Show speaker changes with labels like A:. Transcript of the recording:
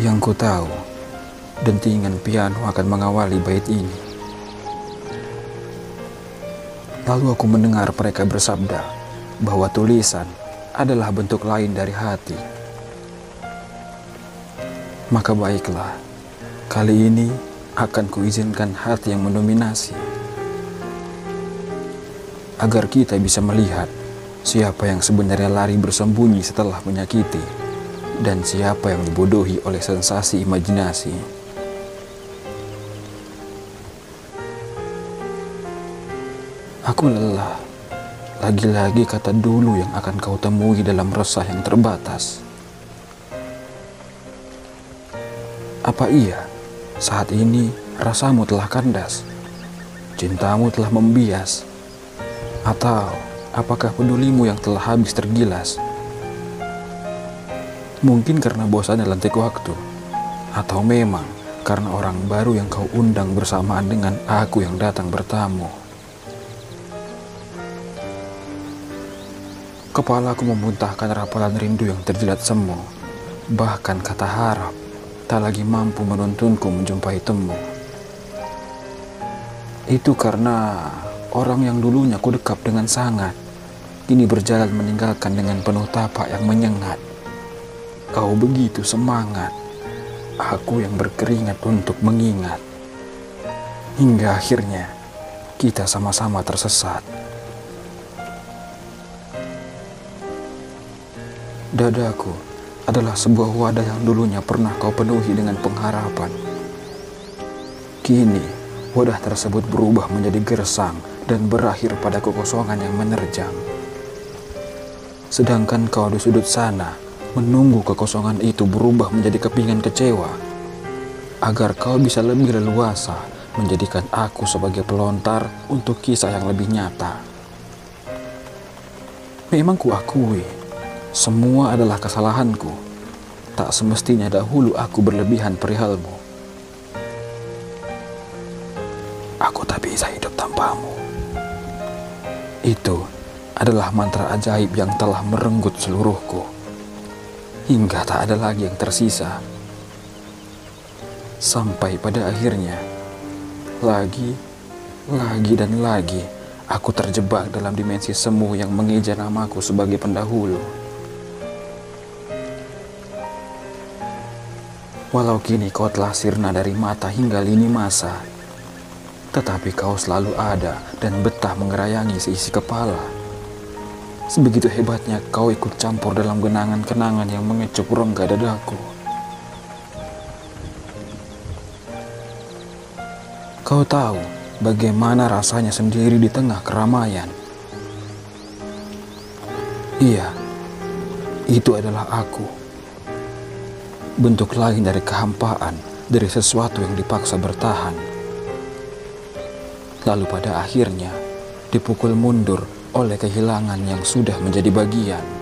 A: Memang ku tahu, dentingan piano akan mengawali bait ini. Lalu aku mendengar mereka bersabda bahwa tulisan adalah bentuk lain dari hati. Maka baiklah, kali ini akan kuizinkan hati yang mendominasi. Agar kita bisa melihat siapa yang sebenarnya lari bersembunyi setelah menyakiti dan siapa yang dibodohi oleh sensasi imajinasi. Aku lelah. Lagi-lagi kata dulu yang akan kau temui dalam resah yang terbatas. Apa iya saat ini rasamu telah kandas? Cintamu telah membias? Atau apakah pedulimu yang telah habis tergilas? Mungkin karena bosannya lantik waktu, atau memang karena orang baru yang kau undang bersamaan dengan aku yang datang bertamu. Kepalaku memuntahkan rapalan rindu yang terjilat semu. Bahkan kata harap tak lagi mampu menuntunku menjumpai temu. Itu karena orang yang dulunya ku dekap dengan sangat, kini berjalan meninggalkan dengan penuh tapak yang menyengat. Kau begitu semangat, aku yang berkeringat untuk mengingat. Hingga akhirnya kita sama-sama tersesat. Dadaku adalah sebuah wadah yang dulunya pernah kau penuhi dengan pengharapan. Kini, wadah tersebut berubah menjadi gersang dan berakhir pada kekosongan yang menerjang. Sedangkan kau di sudut sana, menunggu kekosongan itu berubah menjadi kepingan kecewa, agar kau bisa lebih leluasa menjadikan aku sebagai pelontar untuk kisah yang lebih nyata. Memang kuakui, semua adalah kesalahanku. Tak semestinya dahulu aku berlebihan perihalmu. Aku tak bisa hidup tanpamu. Itu adalah mantra ajaib yang telah merenggut seluruhku. Hingga tak ada lagi yang tersisa. Sampai pada akhirnya, lagi, lagi dan lagi, aku terjebak dalam dimensi semu yang mengeja namaku sebagai pendahulu. Walau kini kau telah sirna dari mata hingga lini masa, tetapi kau selalu ada dan betah mengerayangi seisi kepala. Sebegitu hebatnya kau ikut campur dalam genangan-kenangan yang mengecup rongga dadaku. Kau tahu bagaimana rasanya sendiri di tengah keramaian. Iya, itu adalah aku bentuk lain dari kehampaan, dari sesuatu yang dipaksa bertahan. Lalu pada akhirnya dipukul mundur oleh kehilangan yang sudah menjadi bagian.